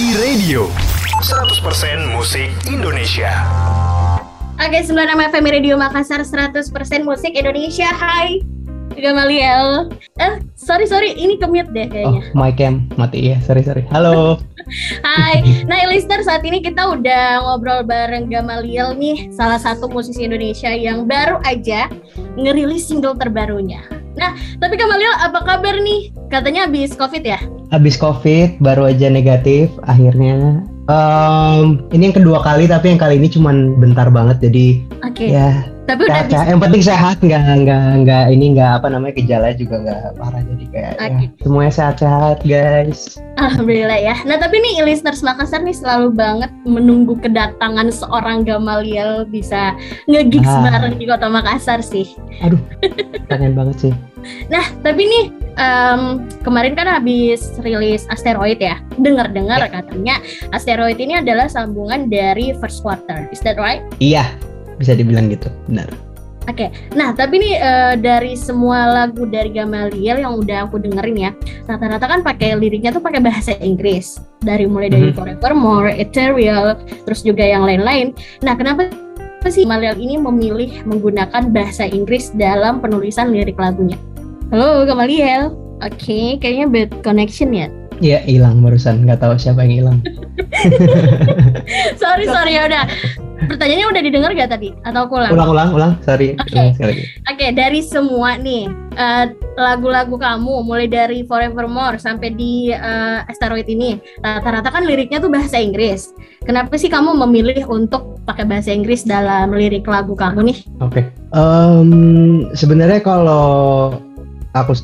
E-Radio 100% musik Indonesia Oke, 96 FM Radio Makassar 100% musik Indonesia. Hai, Gamaliel. Eh, sorry sorry, ini kemute deh Oh, kayaknya. my cam mati ya. Sorry sorry. Halo. Hai. Nah, listener saat ini kita udah ngobrol bareng Gamaliel nih, salah satu musisi Indonesia yang baru aja ngerilis single terbarunya. Nah, tapi Gamaliel apa kabar nih? Katanya habis Covid ya? Habis COVID baru aja negatif akhirnya. Em, ini yang kedua kali tapi yang kali ini cuman bentar banget jadi Oke. ya Tapi udah bisa. yang penting sehat nggak nggak nggak ini nggak apa namanya gejala juga nggak parah jadi kayak ya, Oke. semuanya sehat-sehat guys. Alhamdulillah ya. Nah tapi nih listeners Makassar nih selalu banget menunggu kedatangan seorang Gamaliel bisa nge-gigs Ah. bareng di kota Makassar sih. Pengen banget sih. Nah tapi nih em, kemarin kan habis rilis Asteroid ya. Dengar-dengar Ya. katanya Asteroid ini adalah sambungan dari First Quarter. Is that right? Iya bisa dibilang gitu benar. Nah tapi nih eh, dari semua lagu dari Gamaliel yang udah aku dengerin ya, rata-rata kan pakai liriknya tuh pakai bahasa Inggris. Dari mulai dari Mhm. Forevermore, Ethereal, terus juga yang lain-lain. Nah kenapa sih Gamaliel ini memilih menggunakan bahasa Inggris dalam penulisan lirik lagunya? Halo Gamaliel. Oke, kayaknya bad connection ya. Iya hilang barusan nggak tahu siapa yang hilang. sorry sorry ya udah. Pertanyaannya udah didengar gak tadi? Atau aku ulang? Ulang ulang ulang sorry. Oke. Lagi. Oke, dari semua nih eh, lagu-lagu kamu, mulai dari Forevermore sampai di eh, Asteroid ini, rata-rata kan liriknya tuh bahasa Inggris. Kenapa sih kamu memilih untuk pakai bahasa Inggris dalam lirik lagu kamu nih? Oke. Em, sebenarnya kalau aku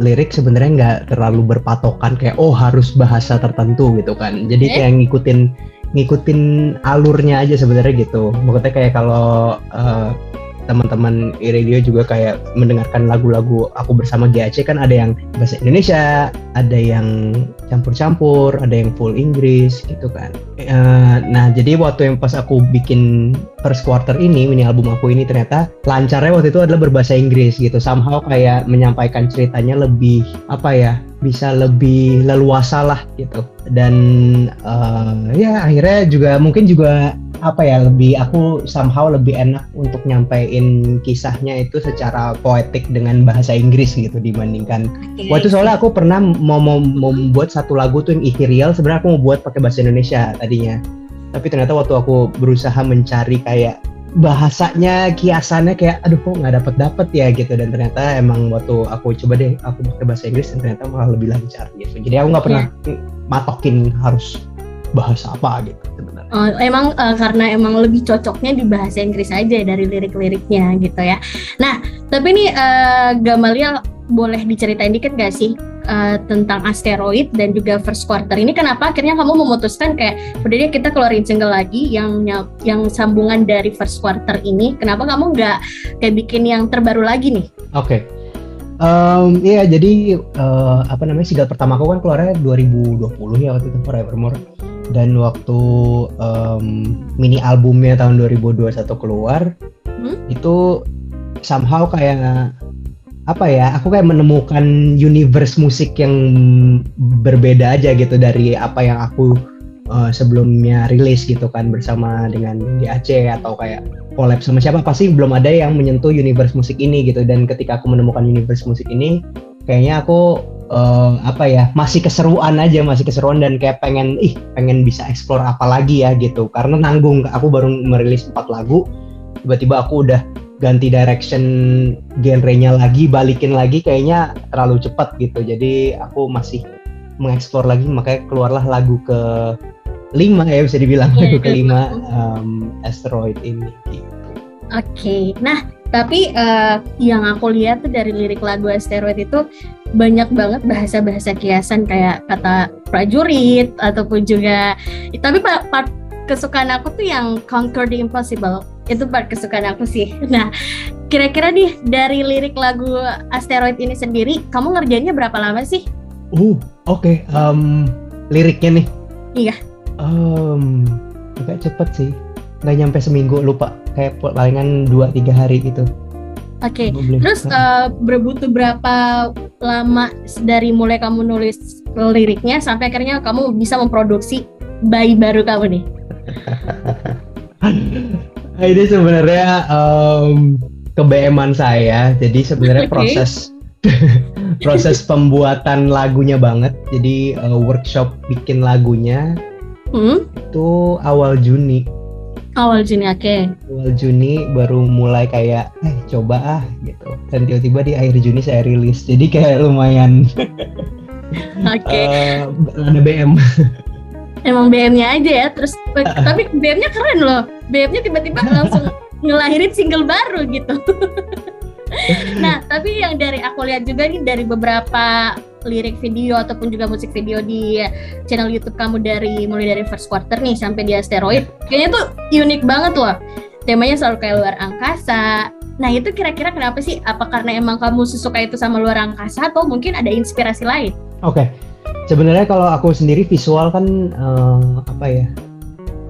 lirik sebenarnya nggak terlalu berpatokan kayak oh harus bahasa tertentu gitu kan. Jadi Oke. kayak ngikutin ngikutin alurnya aja sebenarnya gitu. Maksudnya kayak kalau eh, teman-teman radio juga kayak mendengarkan lagu-lagu aku bersama GAC kan ada yang bahasa Indonesia, ada yang campur-campur, ada yang full Inggris gitu kan. Eh, nah jadi waktu yang pas aku bikin first quarter ini mini album aku ini ternyata lancarnya waktu itu adalah berbahasa Inggris gitu somehow kayak menyampaikan ceritanya lebih apa ya bisa lebih leluasa lah gitu. Dan eh, ya akhirnya juga mungkin juga apa ya lebih aku somehow lebih enak untuk nyampein kisahnya itu secara poetik dengan bahasa Inggris gitu dibandingkan. Waktu itu soalnya aku pernah mau, mau, mau membuat satu lagu tuh yang ethereal sebenarnya aku mau buat pakai bahasa Indonesia tadinya. Tapi ternyata waktu aku berusaha mencari kayak bahasanya kiasannya kayak aduh kok nggak dapet dapet ya gitu. Dan ternyata emang waktu aku coba deh aku pakai bahasa Inggris dan ternyata malah lebih lancar gitu. Jadi aku nggak pernah matokin harus bahasa apa gitu sebenarnya. Oh, emang eh, karena emang lebih cocoknya di bahasa Inggris aja dari lirik-liriknya gitu ya. Nah, tapi nih eh, Gamaliel boleh diceritain dikit gak sih eh, tentang asteroid dan juga first quarter ini kenapa akhirnya kamu memutuskan kayak udah deh kita keluarin single lagi yang yang sambungan dari first quarter ini kenapa kamu nggak kayak bikin yang terbaru lagi nih Oke. Em, Iya jadi eh, apa namanya single pertama aku kan keluarnya 2020 ya waktu itu Forevermore dan waktu em, mini albumnya tahun 2021 keluar Hmm? itu somehow kayak apa ya aku kayak menemukan universe musik yang berbeda aja gitu dari apa yang aku eh, sebelumnya rilis gitu kan bersama dengan DAC atau kayak collab sama siapa pasti belum ada yang menyentuh universe musik ini gitu. Dan ketika aku menemukan universe musik ini kayaknya aku eh, apa ya masih keseruan aja masih keseruan dan kayak pengen ih pengen bisa explore apa lagi ya gitu. Karena nanggung aku baru merilis empat lagu tiba-tiba aku udah ganti direction genrenya lagi balikin lagi kayaknya terlalu cepat gitu jadi aku masih mengeksplor lagi makanya keluarlah lagu ke lima ya bisa dibilang Iya, lagu iya. kelima um, asteroid ini gitu. Oke, nah tapi eh, yang aku lihat tuh dari lirik lagu Asteroid itu banyak banget bahasa-bahasa kiasan kayak kata prajurit ataupun juga tapi pa- part kesukaan aku tuh yang Conquer the Impossible itu part kesukaan aku sih. Nah, kira-kira nih dari lirik lagu Asteroid ini sendiri, kamu ngerjainnya berapa lama sih? Uh, oke. um, liriknya nih. Iya. Um, agak cepet sih. Nggak nyampe seminggu lupa. Kayak palingan 2-3 hari gitu. Oke, Boleh. terus uh, berbutuh berapa lama dari mulai kamu nulis liriknya sampai akhirnya kamu bisa memproduksi bayi baru kamu nih? ini sebenarnya um, kebeeman saya. Jadi sebenarnya proses proses pembuatan lagunya banget. Jadi uh, workshop bikin lagunya Hmm? itu awal Juni. Awal Juni, oke. Awal Juni baru mulai kayak eh coba ah gitu. Dan tiba-tiba di akhir Juni saya rilis. Jadi kayak lumayan Oke, eh, ada BM. emang BM-nya aja ya. Terus tapi BM-nya keren loh. BM-nya tiba-tiba langsung ngelahirin single baru gitu. nah, tapi yang dari aku lihat juga nih dari beberapa lirik video ataupun juga musik video di channel YouTube kamu dari mulai dari first quarter nih sampai di asteroid, kayaknya tuh unik banget loh. Temanya selalu kayak luar angkasa. Nah, itu kira-kira kenapa sih? Apa karena emang kamu sesuka itu sama luar angkasa atau mungkin ada inspirasi lain? Oke, sebenarnya kalau aku sendiri visual kan eh, apa ya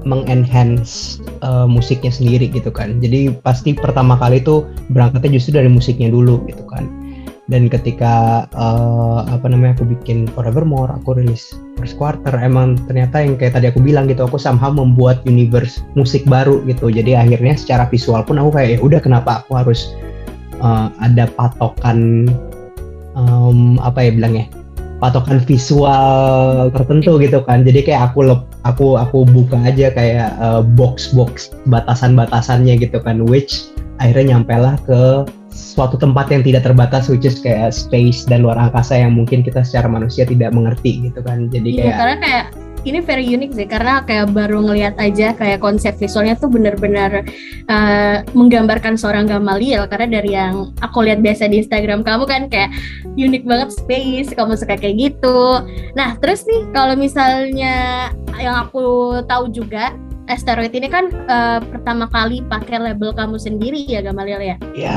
mengenhance eh, musiknya sendiri gitu kan. Jadi pasti pertama kali tuh berangkatnya justru dari musiknya dulu gitu kan. Dan ketika eh, apa namanya aku bikin Forevermore, aku rilis first quarter, emang ternyata yang kayak tadi aku bilang gitu, aku somehow membuat universe musik baru gitu. Jadi akhirnya secara visual pun aku kayak ya udah kenapa aku harus eh, ada patokan em, apa ya bilangnya patokan visual tertentu gitu kan. Jadi kayak aku lep, aku aku buka aja kayak eh, box-box batasan-batasannya gitu kan which akhirnya nyampe lah ke suatu tempat yang tidak terbatas which is kayak space dan luar angkasa yang mungkin kita secara manusia tidak mengerti gitu kan. Jadi Iya, kayak karena kayak ini very unik sih karena kayak baru ngelihat aja kayak konsep visualnya tuh bener-bener eh, menggambarkan seorang Gamaliel karena dari yang aku lihat biasa di Instagram kamu kan kayak unik banget space kamu suka kayak gitu. Nah terus nih kalau misalnya yang aku tahu juga Asteroid ini kan eh, pertama kali pakai label kamu sendiri ya Gamaliel ya. ya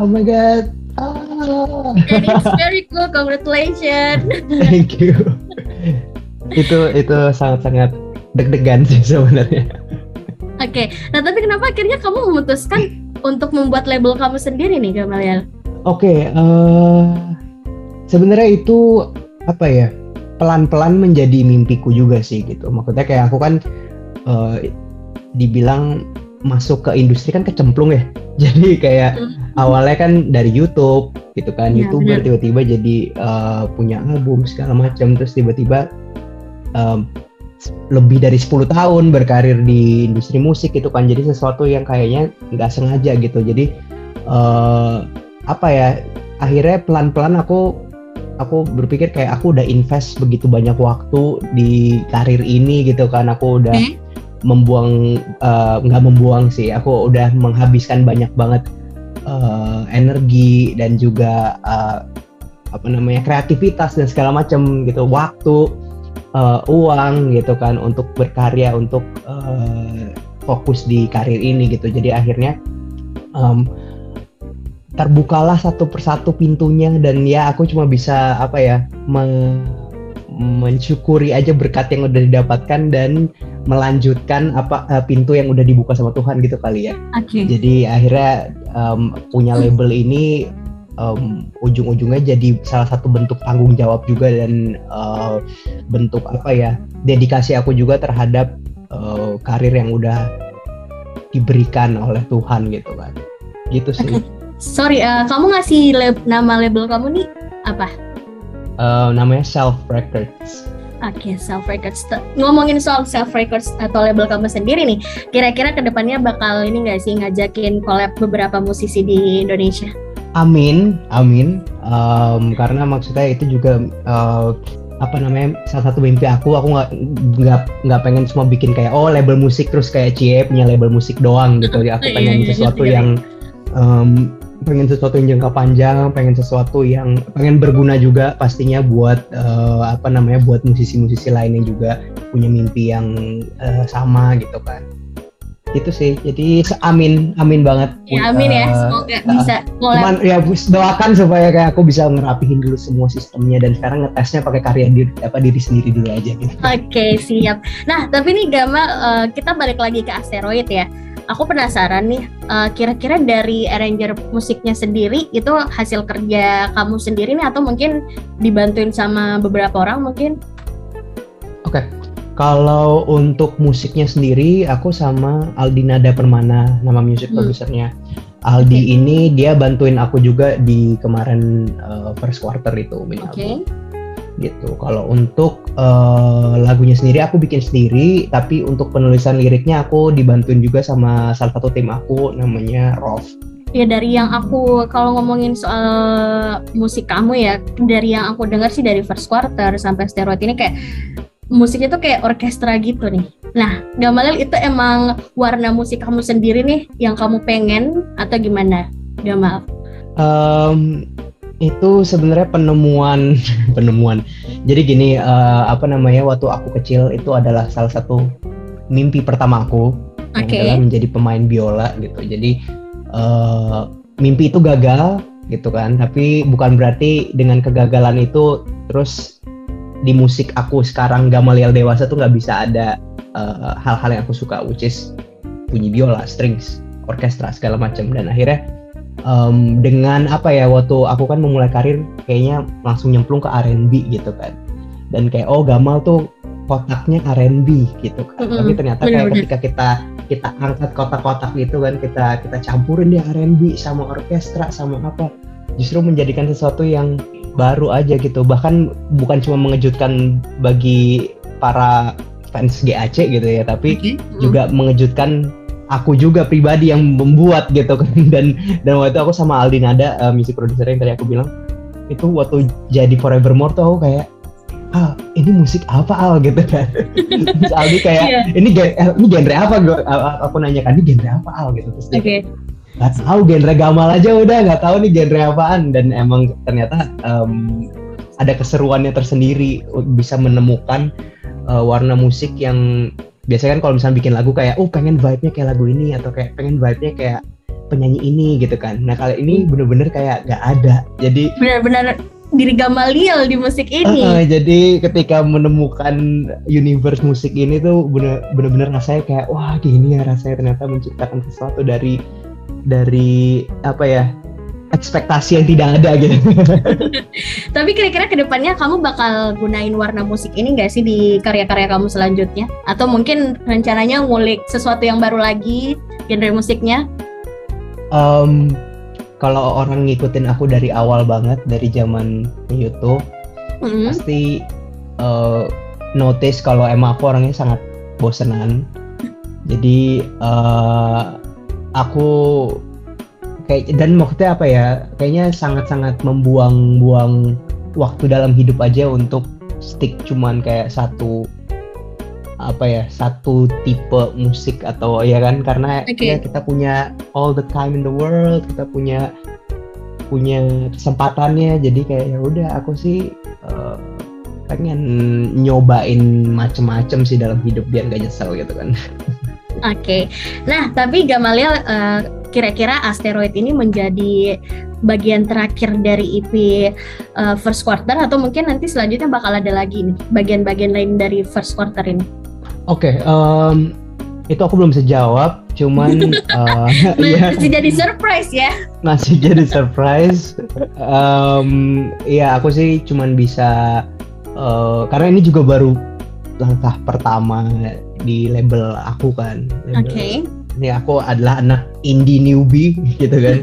oh my god ah, And it's very cool, congratulations. thank you itu itu sangat-sangat deg-degan sih sebenarnya Oke, nah tapi kenapa akhirnya kamu memutuskan untuk membuat label kamu sendiri nih Gamaliel? Oke, eh, sebenarnya itu apa ya? Pelan-pelan menjadi mimpiku juga sih gitu. Maksudnya kayak aku kan eh, dibilang masuk ke industri kan kecemplung ya. Jadi kayak awalnya kan dari YouTube gitu kan, Iya, youtuber tiba-tiba jadi eh, punya album segala macam, terus tiba-tiba eh, lebih dari 10 tahun berkarir di industri musik gitu kan, jadi sesuatu yang kayaknya nggak sengaja gitu. Jadi eh, apa ya? Akhirnya pelan-pelan aku aku berpikir kayak aku udah invest begitu banyak waktu di karir ini gitu kan, aku udah Oke. membuang eh, nggak membuang sih aku udah menghabiskan banyak banget eh, energi dan juga eh, apa namanya kreativitas dan segala macam gitu waktu eh, uang gitu kan untuk berkarya untuk eh, fokus di karir ini gitu jadi akhirnya em, terbukalah satu persatu pintunya dan ya aku cuma bisa apa ya me- mensyukuri aja berkat yang udah didapatkan dan melanjutkan apa eh, pintu yang udah dibuka sama Tuhan gitu kali ya. Oke. Jadi akhirnya em, punya label ini em, ujung-ujungnya jadi salah satu bentuk tanggung jawab juga dan eh, bentuk apa ya dedikasi aku juga terhadap eh, karir yang udah diberikan oleh Tuhan gitu kan. Gitu sih. Sorry, eh, kamu ngasih lab- nama label kamu nih apa? Eh, namanya Self Records. Oke, self records. T- Ngomongin soal self records atau label kamu sendiri nih, kira-kira ke depannya bakal ini nggak sih ngajakin collab beberapa musisi di Indonesia? Amin, amin. Em, karena maksudnya itu juga eh, apa namanya salah satu mimpi aku. Aku nggak nggak nggak pengen cuma bikin kayak oh label musik terus kayak Cie punya label musik doang gitu. Jadi aku Iya, pengen iya, sesuatu ngerti, yang em, pengen sesuatu yang jangka panjang, pengen sesuatu yang pengen berguna juga pastinya buat eh, apa namanya buat musisi-musisi lain yang juga punya mimpi yang eh, sama gitu kan. Itu sih. Jadi amin, amin banget. Ya amin ya, Eh, semoga bisa collab. cuman ya doakan supaya kayak aku bisa ngerapihin dulu semua sistemnya dan sekarang ngetesnya pakai karya diri apa diri sendiri dulu aja gitu. Oke, siap. Nah, tapi nih Gama, eh, kita balik lagi ke asteroid ya. aku penasaran nih, uh, kira-kira dari arranger musiknya sendiri itu hasil kerja kamu sendiri nih atau mungkin dibantuin sama beberapa orang mungkin? Kalau untuk musiknya sendiri aku sama Aldinada Permana nama music hmm. produsernya. Aldi okay. ini dia bantuin aku juga di kemarin uh, first quarter itu mini okay. gitu. Kalau untuk uh, lagunya sendiri aku bikin sendiri, tapi untuk penulisan liriknya aku dibantuin juga sama salah satu tim aku namanya Rolf. Ya dari yang aku kalau ngomongin soal musik kamu ya, dari yang aku dengar sih dari first quarter sampai steroid ini kayak musiknya tuh kayak orkestra gitu nih. Nah, Gamalil itu emang warna musik kamu sendiri nih yang kamu pengen atau gimana, Gamal? Um, itu sebenarnya penemuan penemuan. Jadi gini, uh, apa namanya? Waktu aku kecil itu adalah salah satu mimpi pertama aku okay. adalah menjadi pemain biola gitu. Jadi uh, mimpi itu gagal gitu kan, tapi bukan berarti dengan kegagalan itu terus di musik aku sekarang Gamaliel dewasa tuh nggak bisa ada eh, hal-hal uh, yang aku suka which is bunyi biola, strings, orkestra segala macam. Dan akhirnya um, dengan apa ya waktu aku kan memulai karir kayaknya langsung nyemplung ke R&B gitu kan. Dan kayak oh Gamal tuh kotaknya R&B gitu kan. Mm -hmm. tapi ternyata kayak ketika kita kita angkat kotak-kotak itu kan kita kita campurin dia R&B sama orkestra sama apa justru menjadikan sesuatu yang baru aja gitu. Bahkan bukan cuma mengejutkan bagi para fans GAC gitu ya tapi okay. juga mengejutkan aku juga pribadi yang membuat gitu kan. Dan dan waktu aku sama Aldi Nada uh, musik produser yang tadi aku bilang itu waktu jadi Forevermore tuh aku kayak ah ini musik apa Al? gitu kan. Terus Aldi kayak yeah. ini eh, ini genre apa? Gue aku nanya kan ini genre apa Al? gitu. Terus okay nggak tahu genre gamal aja udah nggak tahu nih genre apaan. Dan emang ternyata um, ada keseruannya tersendiri bisa menemukan uh, warna musik yang biasanya kan kalau misalnya bikin lagu kayak oh pengen vibe-nya kayak lagu ini atau kayak pengen vibe-nya kayak penyanyi ini gitu kan. Nah kali ini bener-bener kayak nggak ada. Jadi benar-benar diri Gamaliel di musik ini. Uh, jadi ketika menemukan universe musik ini tuh bener-bener rasanya kayak wah gini ya rasanya ternyata menciptakan sesuatu dari dari apa ya ekspektasi yang tidak ada gitu. Tapi kira-kira ke depannya kamu bakal gunain warna musik ini nggak sih di karya-karya kamu selanjutnya? Atau mungkin rencananya ngulik sesuatu yang baru lagi genre musiknya? Um, kalau orang ngikutin aku dari awal banget dari zaman YouTube, mm-hmm. pasti uh, notice kalau emang aku orangnya sangat bosenan. Jadi uh, aku kayak dan maksudnya apa ya kayaknya sangat-sangat membuang-buang waktu dalam hidup aja untuk stick cuman kayak satu apa ya satu tipe musik atau ya kan? Karena okay. ya kita punya all the time in the world kita punya punya kesempatannya. Jadi kayak ya udah aku sih uh, pengen nyobain macem-macem sih dalam hidup biar gak nyesel gitu kan Oke, okay. nah tapi Gamaliel uh, kira-kira asteroid ini menjadi bagian terakhir dari EP uh, eh, first quarter atau mungkin nanti selanjutnya bakal ada lagi nih bagian-bagian lain dari first quarter ini? Oke, okay, um, itu aku belum bisa jawab, cuman uh, ya, masih jadi surprise ya? Masih jadi surprise. um, ya aku sih cuman bisa uh, karena ini juga baru langkah pertama di label aku kan. Oke. Okay. Ini aku adalah anak indie newbie gitu kan.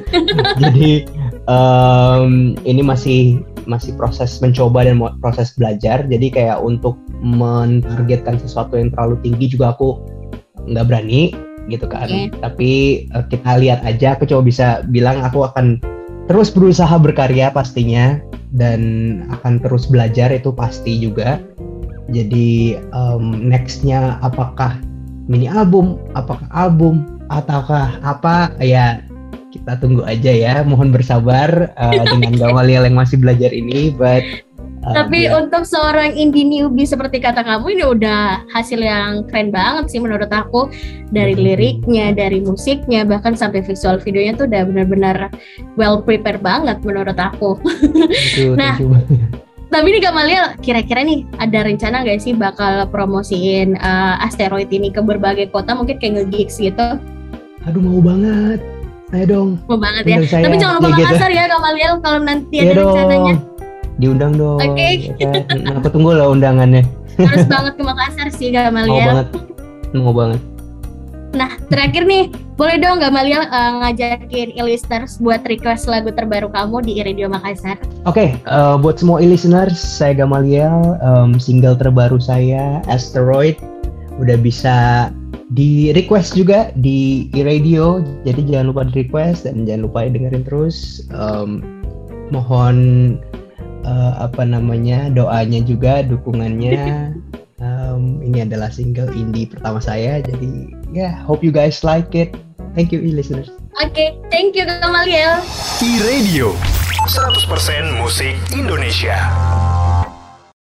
Jadi um, ini masih masih proses mencoba dan proses belajar. Jadi kayak untuk mentargetkan sesuatu yang terlalu tinggi juga aku nggak berani gitu kan. Okay. Tapi uh, kita lihat aja. Aku coba bisa bilang aku akan terus berusaha berkarya pastinya dan akan terus belajar itu pasti juga jadi um, nextnya apakah mini album, apakah album, ataukah apa? Ya kita tunggu aja ya. Mohon bersabar uh, dengan Gamaliel yang masih belajar ini. But uh, tapi ya. untuk seorang indie newbie seperti kata kamu ini udah hasil yang keren banget sih menurut aku dari liriknya, dari musiknya, bahkan sampai visual videonya tuh udah benar-benar well prepared banget menurut aku. Nah, tapi nih Gamaliel, kira-kira nih ada rencana nggak sih bakal promosiin uh, asteroid ini ke berbagai kota, mungkin kayak nge-gigs gitu? aduh mau banget ayo dong Mau banget ya. Saya. Tapi jangan lupa Ya, gitu. Makassar ya Kamaliel kalau nanti Iya ada dong rencananya diundang dong Oke. ya kan? Nah, aku tunggu lah undangannya harus banget ke Makassar sih mau Kamaliel. banget mau banget Nah, terakhir nih, boleh dong Gamaliel uh, ngajakin e-listeners buat request lagu terbaru kamu di Radio Makassar. Oke, eh, buat semua e-listeners, saya Gamaliel, em, single terbaru saya, Asteroid, udah bisa di request juga di e-radio, jadi jangan lupa di request dan jangan lupa dengerin terus. Em, mohon eh, apa namanya doanya juga, dukungannya. Em, ini adalah single indie pertama saya, jadi ya hope you guys like it. Thank you e-listeners. Oke, thank you Gamaliel. E-Radio 100% musik Indonesia.